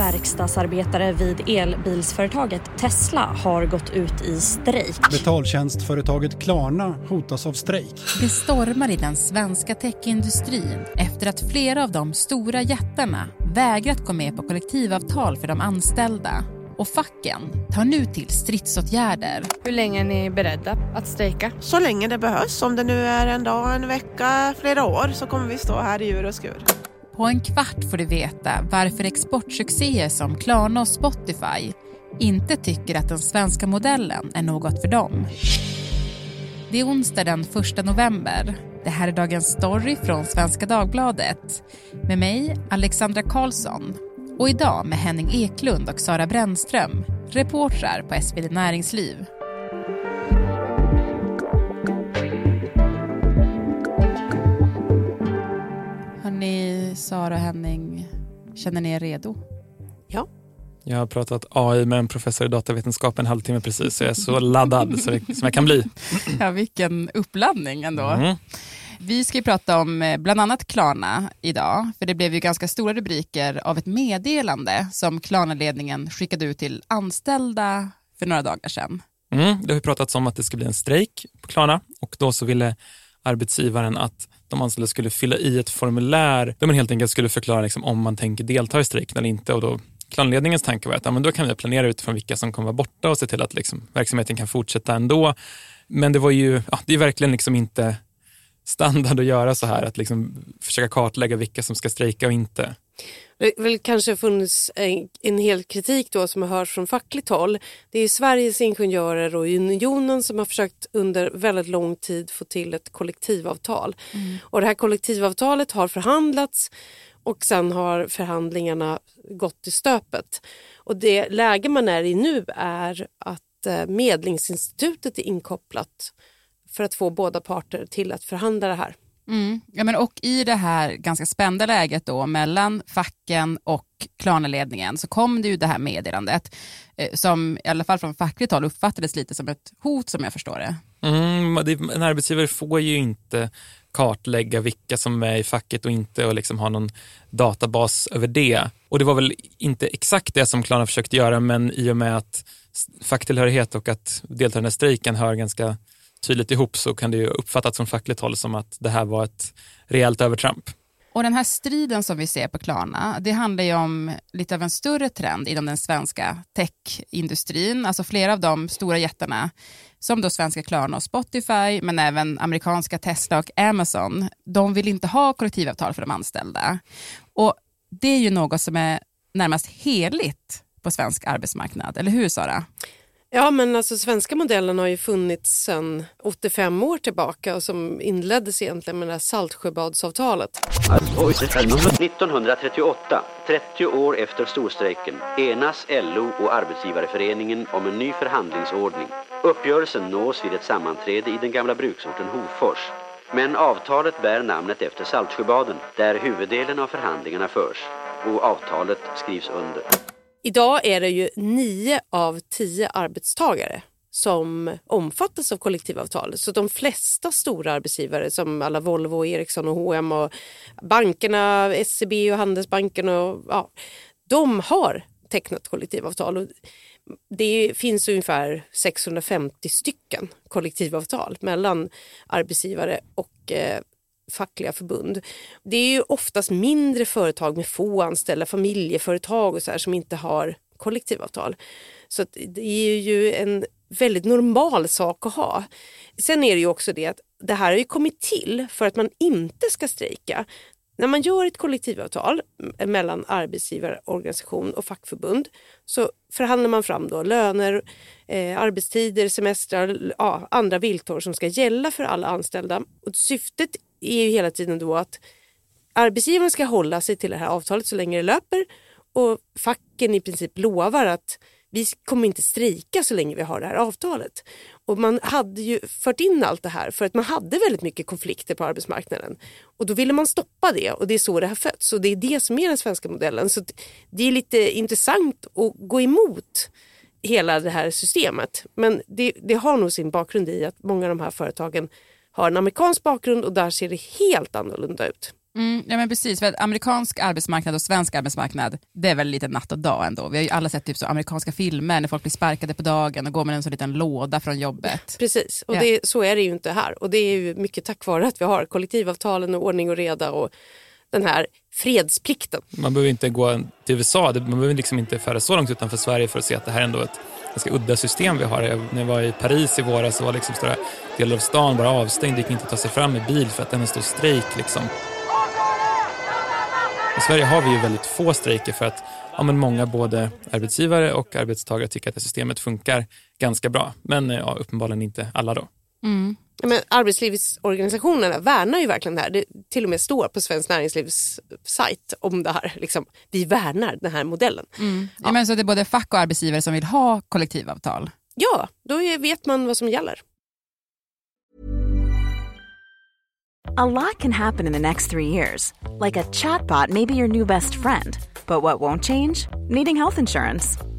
verkstadsarbetare vid elbilsföretaget Tesla har gått ut i strejk. Betaltjänstföretaget Klarna hotas av strejk. Det stormar i den svenska techindustrin efter att flera av de stora jättarna vägrat gå med på kollektivavtal för de anställda och facken tar nu till stridsåtgärder. Hur länge är ni beredda att strejka? Så länge det behövs. Om det nu är en dag, en vecka, flera år så kommer vi stå här i djur och skur. På en kvart får du veta varför exportsuccéer som Klarna och Spotify inte tycker att den svenska modellen är något för dem. Det är onsdag den 1 november. Det här är dagens story från Svenska Dagbladet med mig, Alexandra Karlsson och idag med Henning Eklund och Sara Brännström, reportrar på SvD Näringsliv. Hörni, Sara och Henning, känner ni er redo? Ja. Jag har pratat AI med en professor i datavetenskap en halvtimme precis, så jag är så laddad som jag kan bli. Ja, vilken uppladdning ändå. Mm. Vi ska ju prata om eh, bland annat Klarna idag, för det blev ju ganska stora rubriker av ett meddelande som Klarna-ledningen skickade ut till anställda för några dagar sedan. Mm, det har ju pratats om att det ska bli en strejk på Klarna och då så ville arbetsgivaren att de anställda skulle fylla i ett formulär där man helt enkelt skulle förklara liksom om man tänker delta i strejken eller inte och då Klanledningens tanke var att ja, men då kan vi planera utifrån vilka som kommer vara borta och se till att liksom, verksamheten kan fortsätta ändå. Men det var ju, ja, det är verkligen liksom inte standard att göra så här, att liksom försöka kartlägga vilka som ska strejka och inte. Det har väl kanske funnits en, en hel kritik då som har hörts från fackligt håll. Det är Sveriges ingenjörer och Unionen som har försökt under väldigt lång tid få till ett kollektivavtal. Mm. Och det här kollektivavtalet har förhandlats och sen har förhandlingarna gått i stöpet. Och det läge man är i nu är att eh, Medlingsinstitutet är inkopplat för att få båda parter till att förhandla det här. Mm. Ja, men och I det här ganska spända läget då mellan facken och Klarna-ledningen så kom det ju det här meddelandet eh, som i alla fall från fackligt håll uppfattades lite som ett hot som jag förstår det. Mm, en arbetsgivare får ju inte kartlägga vilka som är i facket och inte och liksom ha någon databas över det. Och det var väl inte exakt det som Klarna försökte göra men i och med att facktillhörighet och att delta i den här strejken hör ganska tydligt ihop så kan det ju uppfattas från fackligt håll som att det här var ett rejält övertramp. Och den här striden som vi ser på Klarna, det handlar ju om lite av en större trend inom den svenska techindustrin. Alltså flera av de stora jättarna, som då svenska Klarna och Spotify, men även amerikanska Tesla och Amazon, de vill inte ha kollektivavtal för de anställda. Och det är ju något som är närmast heligt på svensk arbetsmarknad, eller hur Sara? Ja, men alltså svenska modellen har ju funnits sedan 85 år tillbaka och som inleddes egentligen med det här Saltsjöbadsavtalet. 1938, 30 år efter storstrejken, enas LO och Arbetsgivareföreningen om en ny förhandlingsordning. Uppgörelsen nås vid ett sammanträde i den gamla bruksorten Hofors. Men avtalet bär namnet efter Saltsjöbaden, där huvuddelen av förhandlingarna förs. Och avtalet skrivs under. Idag är det ju nio av tio arbetstagare som omfattas av kollektivavtal. Så de flesta stora arbetsgivare som alla Volvo, Ericsson och H&M och bankerna, SEB och Handelsbanken och ja, de har tecknat kollektivavtal. Och det finns ungefär 650 stycken kollektivavtal mellan arbetsgivare och eh, fackliga förbund. Det är ju oftast mindre företag med få anställda, familjeföretag och så här, som inte har kollektivavtal. Så det är ju en väldigt normal sak att ha. Sen är det ju också det att det här har ju kommit till för att man inte ska strejka. När man gör ett kollektivavtal mellan arbetsgivarorganisation och fackförbund så förhandlar man fram då löner, eh, arbetstider, semestrar, ja, andra villkor som ska gälla för alla anställda. Och syftet är ju hela tiden då att arbetsgivaren ska hålla sig till det här avtalet så länge det löper och facken i princip lovar att vi kommer inte strejka så länge vi har det här avtalet. Och man hade ju fört in allt det här för att man hade väldigt mycket konflikter på arbetsmarknaden. Och då ville man stoppa det och det är så det har fötts och det är det som är den svenska modellen. Så det är lite intressant att gå emot hela det här systemet. Men det, det har nog sin bakgrund i att många av de här företagen har en amerikansk bakgrund och där ser det helt annorlunda ut. Mm, ja men precis, för att amerikansk arbetsmarknad och svensk arbetsmarknad, det är väl lite natt och dag ändå. Vi har ju alla sett typ så amerikanska filmer när folk blir sparkade på dagen och går med en sån liten låda från jobbet. Precis, och Ja. det, så är det ju inte här. Och det är ju mycket tack vare att vi har kollektivavtalen och ordning och reda och den här fredsplikten. Man behöver inte gå till USA, man behöver liksom inte föra så långt utanför Sverige för att se att det här är ändå ett ganska udda system vi har. Jag, när jag var i Paris i våras så var liksom stora delar av stan bara avstängd, det gick inte att ta sig fram med bil för att det var en stor strejk. Liksom. I Sverige har vi ju väldigt få strejker för att ja, men många både arbetsgivare och arbetstagare tycker att det systemet funkar ganska bra. Men ja, uppenbarligen inte alla då. Mm. Ja, Men arbetslivsorganisationerna värnar ju verkligen det här. Det till och med står på Svenskt Näringslivs sajt om det här. Liksom, vi värnar den här modellen. Ja. men så det är både fack och arbetsgivare som vill ha kollektivavtal. Ja, då vet man vad som gäller. A lot can happen in the next three years. Like a chatbot may be your new best friend. But what won't change? Needing health insurance.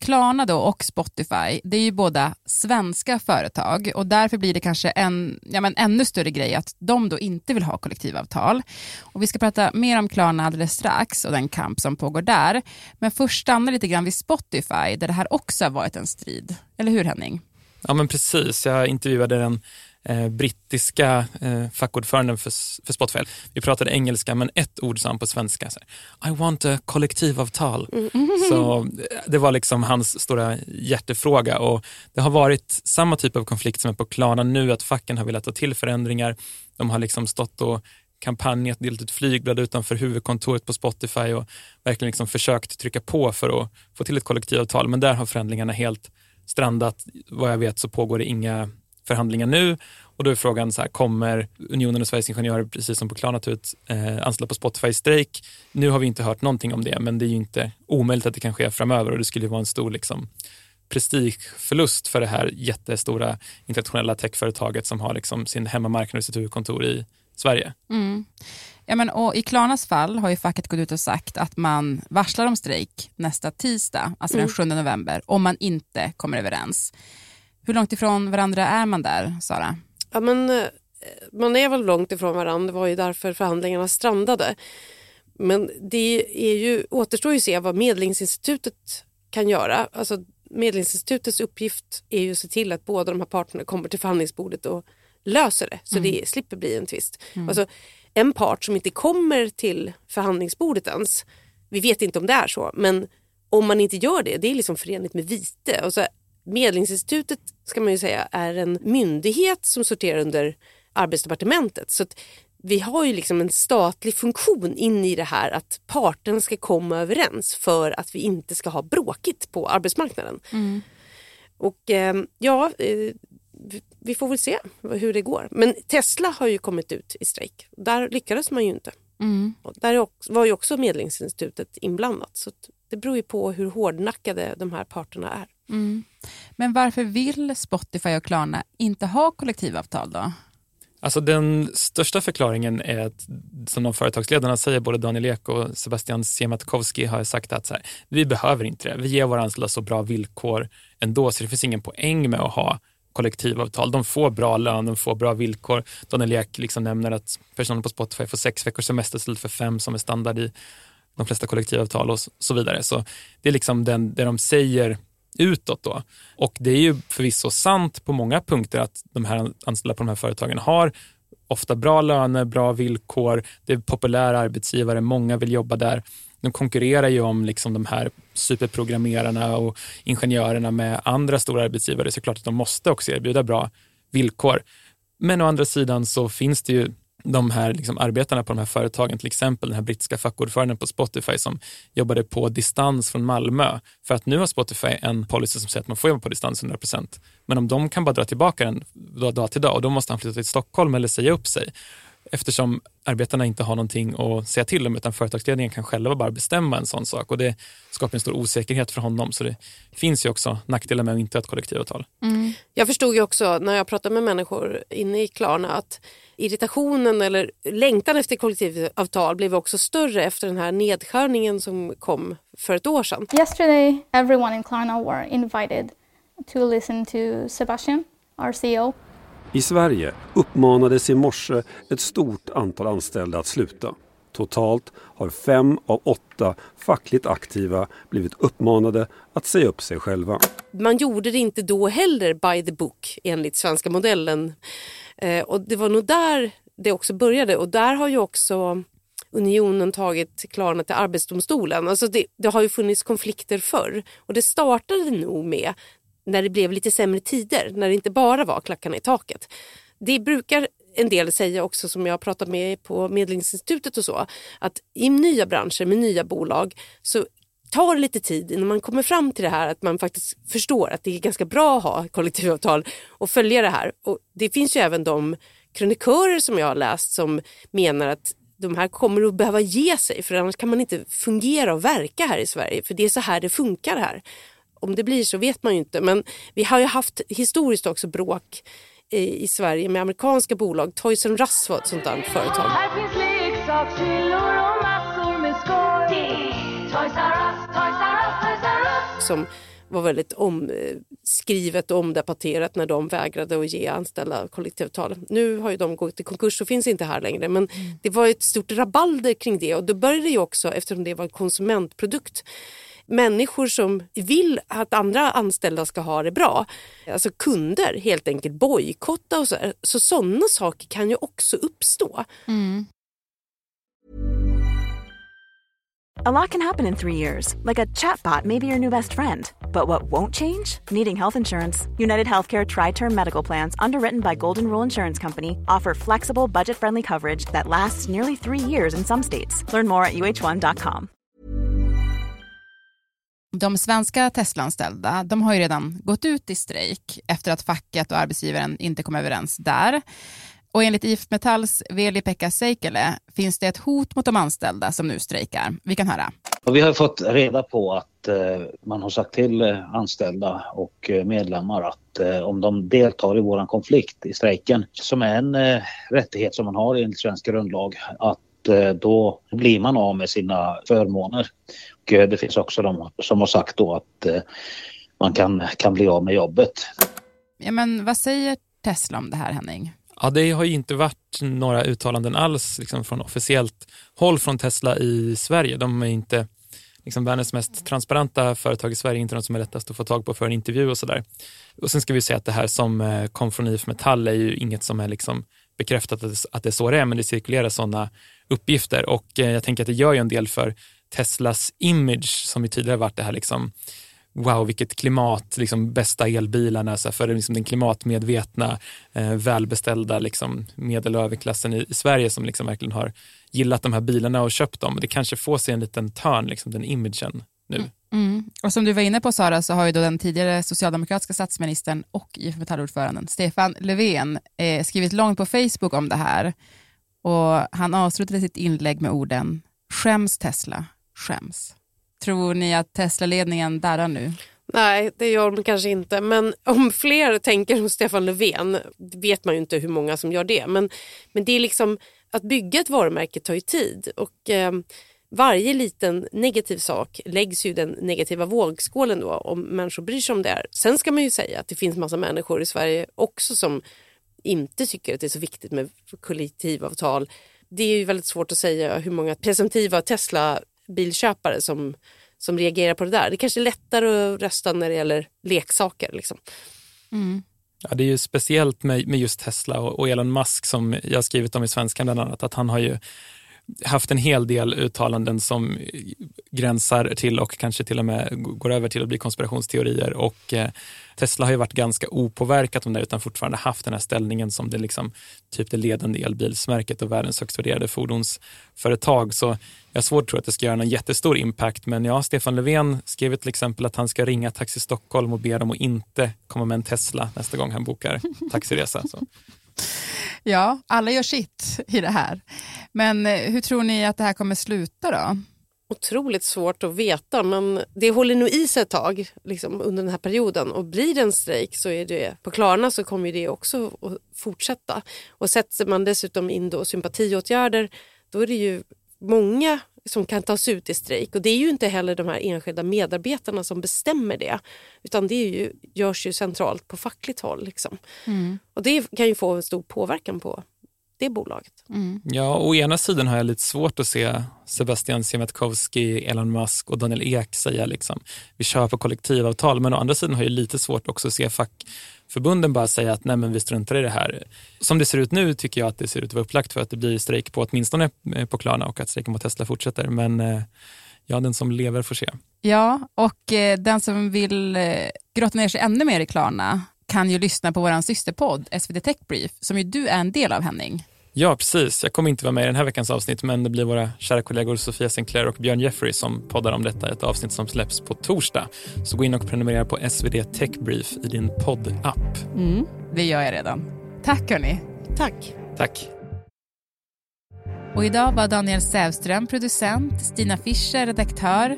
Klarna då och Spotify, det är ju båda svenska företag och därför blir det kanske en ja, men ännu större grej att de då inte vill ha kollektivavtal. Och vi ska prata mer om Klarna alldeles strax och den kamp som pågår där. Men först stanna lite grann vid Spotify där det här också har varit en strid. Eller hur Henning? Ja men precis, jag intervjuade den eh, brittiska eh, fackordföranden för, för Spotify. Vi pratade engelska men ett ord sa han på svenska. Så här, I want a kollektivavtal. Så eh, det var liksom hans stora hjärtefråga och det har varit samma typ av konflikt som är på Klarna nu, att facken har velat ta till förändringar. De har liksom stått och kampanjat, delat ut flygblad utanför huvudkontoret på Spotify och verkligen liksom försökt trycka på för att få till ett kollektivavtal. Men där har förändringarna helt strandat. Vad jag vet så pågår det inga förhandlingar nu och då är frågan så här, kommer Unionen och Sveriges Ingenjörer, precis som på Klarna, ta ut eh, anställda på Spotify strejk? Nu har vi inte hört någonting om det, men det är ju inte omöjligt att det kan ske framöver och det skulle ju vara en stor liksom, prestigeförlust för det här jättestora internationella techföretaget som har liksom sin hemmamarknad och sitt huvudkontor i Sverige. Mm. Ja, men, och I Klarnas fall har ju facket gått ut och sagt att man varslar om strejk nästa tisdag, alltså den 7 november, om man inte kommer överens. Hur långt ifrån varandra är man där, Sara? Ja, men, eh, man är väl långt ifrån varandra, det var ju därför förhandlingarna strandade. Men det är ju, återstår ju att se vad Medlingsinstitutet kan göra. Alltså, Medlingsinstitutets uppgift är ju att se till att båda de här parterna kommer till förhandlingsbordet och löser det, så det slipper bli en tvist. Alltså, en part som inte kommer till förhandlingsbordet ens, vi vet inte om det är så, men om man inte gör det, det är liksom förenligt med vite. Och så, Medlingsinstitutet ska man ju säga är en myndighet som sorterar under arbetsdepartementet. Så att vi har ju liksom en statlig funktion in i det här att parterna ska komma överens för att vi inte ska ha bråkigt på arbetsmarknaden. Och eh, ja, eh, vi- får väl se hur det går. Men Tesla har ju kommit ut i strejk. Där lyckades man ju inte. Och där var ju också Medlingsinstitutet inblandat. Så det beror ju på hur hårdnackade de här parterna är. Men varför vill Spotify och Klarna inte ha kollektivavtal då? Alltså den största förklaringen är att, som de företagsledarna säger, både Daniel Ek och Sebastian Siemiatkowski har sagt att så här, vi behöver inte det. Vi ger våra anställda så bra villkor ändå, så det finns ingen poäng med att ha kollektivavtal. De får bra lön, de får bra villkor. Daniel Ek liksom nämner att personer på Spotify får sex veckors semester istället för fem som är standard i de flesta kollektivavtal och så vidare. Så det är liksom den, det de säger utåt då. Och det är ju förvisso sant på många punkter att de här anställda på de här företagen har ofta bra löner, bra villkor, det är populära arbetsgivare, många vill jobba där. De konkurrerar ju om liksom de här superprogrammerarna och ingenjörerna med andra stora arbetsgivare, så är klart att de måste också erbjuda bra villkor. Men å andra sidan så finns det ju de här liksom arbetarna på de här företagen, till exempel den här brittiska fackordföranden på Spotify som jobbade på distans från Malmö. För att nu har Spotify en policy som säger att man får jobba på distans 100%. Men om de kan bara dra tillbaka den dag till dag och då måste han flytta till Stockholm eller säga upp sig eftersom arbetarna inte har någonting att säga till om utan företagsledningen kan själva bara bestämma en sån sak och det skapar en stor osäkerhet för honom. Så det finns ju också nackdelar med att inte ha ett kollektivavtal. Mm. Jag förstod ju också när jag pratade med människor inne i Klarna att irritationen eller längtan efter kollektivavtal blev också större efter den här nedskärningen som kom för ett år sedan. Yesterday everyone in Klarna were invited to listen to Sebastian, our CEO. I Sverige uppmanades i morse ett stort antal anställda att sluta. Totalt har fem av åtta fackligt aktiva blivit uppmanade att säga upp sig själva. Man gjorde det inte då heller by the book enligt svenska modellen. Eh, och det var nog där det också började och där har ju också unionen tagit Klarna till Arbetsdomstolen. Alltså det, det har ju funnits konflikter förr och det startade nog med när det blev lite sämre tider, när det inte bara var klackarna i taket. Det brukar en del säga också som jag har pratat med på Medlingsinstitutet och så, att i nya branscher med nya bolag så tar det lite tid innan man kommer fram till det här att man faktiskt förstår att det är ganska bra att ha kollektivavtal och följa det här. Och det finns ju även de kronikörer som jag har läst som menar att de här kommer att behöva ge sig för annars kan man inte fungera och verka här i Sverige för det är så här det funkar här. Om det blir så vet man ju inte men vi har ju haft historiskt också bråk i Sverige med amerikanska bolag. Toys R Us var ett sånt där företag. Här finns leksakshyllor och massor med skoj. Toys R Us, Toys R Us, Toys R Us. Som var väldigt omskrivet och omdebatterat när de vägrade att ge anställda kollektivavtal. Nu har ju de gått i konkurs och finns inte här längre men mm. det var ett stort rabalder kring det och då började ju också, eftersom det var en konsumentprodukt, människor som vill att andra anställda ska ha det bra, alltså kunder helt enkelt bojkotta och så. Så sådana saker kan ju också uppstå. Mm. A lot can happen in three years, like a chatbot may be your new best friend. But what won't change? Needing health insurance. United Healthcare Tri Term Medical Plans, underwritten by Golden Rule Insurance Company, offer flexible, budget friendly coverage that lasts nearly three years in some states. Learn more at uh1.com. De svenska Tesla-anställda de har ju redan gått ut i strejk efter att facket och arbetsgivaren inte kom överens där. Och enligt IF Metalls Veli-Pekka Seikele finns det ett hot mot de anställda som nu strejkar. Vi kan höra. Vi har fått reda på att eh, man har sagt till eh, anställda och eh, medlemmar att om de deltar i vår konflikt i strejken, som är en rättighet som man har enligt svensk grundlag, att då blir man av med sina förmåner. Och det finns också de som har sagt då att man kan, kan bli av med jobbet. Ja, men vad säger Tesla om det här, Henning? Ja, det har ju inte varit några uttalanden alls liksom, från officiellt håll från Tesla i Sverige. De är inte liksom, världens mest transparenta företag i Sverige, inte de som är lättast att få tag på för en intervju och sådär. Och sen ska vi säga att det här som eh, kom från IF Metall är ju inget som är liksom bekräftat att det är så det är, men det cirkulerar sådana uppgifter och eh, jag tänker att det gör ju en del för Teslas image som ju tidigare varit det här liksom wow vilket klimat, liksom bästa elbilarna så för liksom den klimatmedvetna, eh, välbeställda liksom medel och överklassen i, i, Sverige som liksom verkligen har gillat de här bilarna och köpt dem. Det kanske får sig en liten törn, liksom, den imagen nu. Mm mm. Och som du var inne på Sara så har ju då den tidigare socialdemokratiska statsministern och IF Metallordföranden Stefan Löfven eh, skrivit långt på Facebook om det här. Och han avslutade sitt inlägg med orden Skäms Tesla, skäms. Tror ni att Tesla-ledningen darrar nu? Nej, det gör de kanske inte. Men om fler tänker som Stefan Löfven vet man ju inte hur många som gör det. Men, men det är liksom, att bygga ett varumärke tar ju tid. Och eh, varje liten negativ sak läggs ju den negativa vågskålen då om människor bryr sig om det här. Sen ska man ju säga att det finns massa människor i Sverige också som inte tycker att det är så viktigt med kollektivavtal. Det är ju väldigt svårt att säga hur många presumtiva Tesla bilköpare som, som reagerar på det där. Det är kanske är lättare att rösta när det gäller leksaker. Liksom. Mm. Ja, det är ju speciellt med, med just Tesla och, och Elon Musk som jag skrivit om i Svenskan bland annat, att han har ju haft en hel del uttalanden som gränsar till och kanske till och med går över till att bli konspirationsteorier. Och eh, Tesla har ju varit ganska opåverkat om det utan fortfarande haft den här ställningen som det, liksom, typ det ledande elbilsmärket och världens högst värderade fordonsföretag. Så jag har svårt att tro att det ska göra någon jättestor impact. Men ja, Stefan Löfven skrev till exempel att han ska ringa Taxi Stockholm och be dem att inte komma med en Tesla nästa gång han bokar taxiresa. Så. Ja, alla gör sitt i det här. Men eh, hur tror ni att det här kommer sluta då? Otroligt svårt att veta, men det håller nog i sig ett tag liksom, under den här perioden. Och blir det en strejk så är det på Klarna så kommer det också att fortsätta. Och sätter man dessutom in då sympatiåtgärder, då är det ju många som kan tas ut i strejk. Och det är ju inte heller de här enskilda medarbetarna som bestämmer det. Utan det är ju, görs ju centralt på fackligt håll. Liksom. Mm. Och det kan ju få en stor påverkan på det bolaget. Mm. Ja, å ena sidan har jag lite svårt att se Sebastian Siemiatkowski, Elon Musk och Daniel Ek säga liksom, vi kör på kollektivavtal. Men å andra sidan har jag lite svårt också att se fackförbunden bara säga att nej men vi struntar i det här. Som det ser ut nu tycker jag att det ser ut att vara upplagt för att det blir strejk på åtminstone eh, på Klarna och att strejken på Tesla fortsätter. Men eh, ja, den som lever får se. Ja, och eh, den som vill grotta ner sig ännu mer i Klarna kan ju lyssna på vår systerpodd SVT Tech Brief, som ju du är en del av Henning. Ja, precis. Jag kommer inte vara med i den här veckans avsnitt, men det blir våra kära kollegor Sofia Sinclair och Björn Jeffrey som poddar om detta, ett avsnitt som släpps på torsdag. Så gå in och prenumerera på SvD Tech Brief i din poddapp. Mm, det gör jag redan. Tack hörni. Tack. Tack. Och idag var Daniel Sävström producent, Stina Fischer redaktör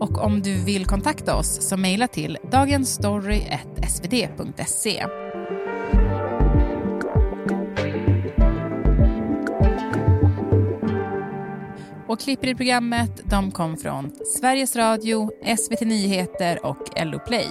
och om du vill kontakta oss så mejla till dagensstory.svd.se. Och klipper i programmet de kom från Sveriges Radio, SVT Nyheter och LO Play.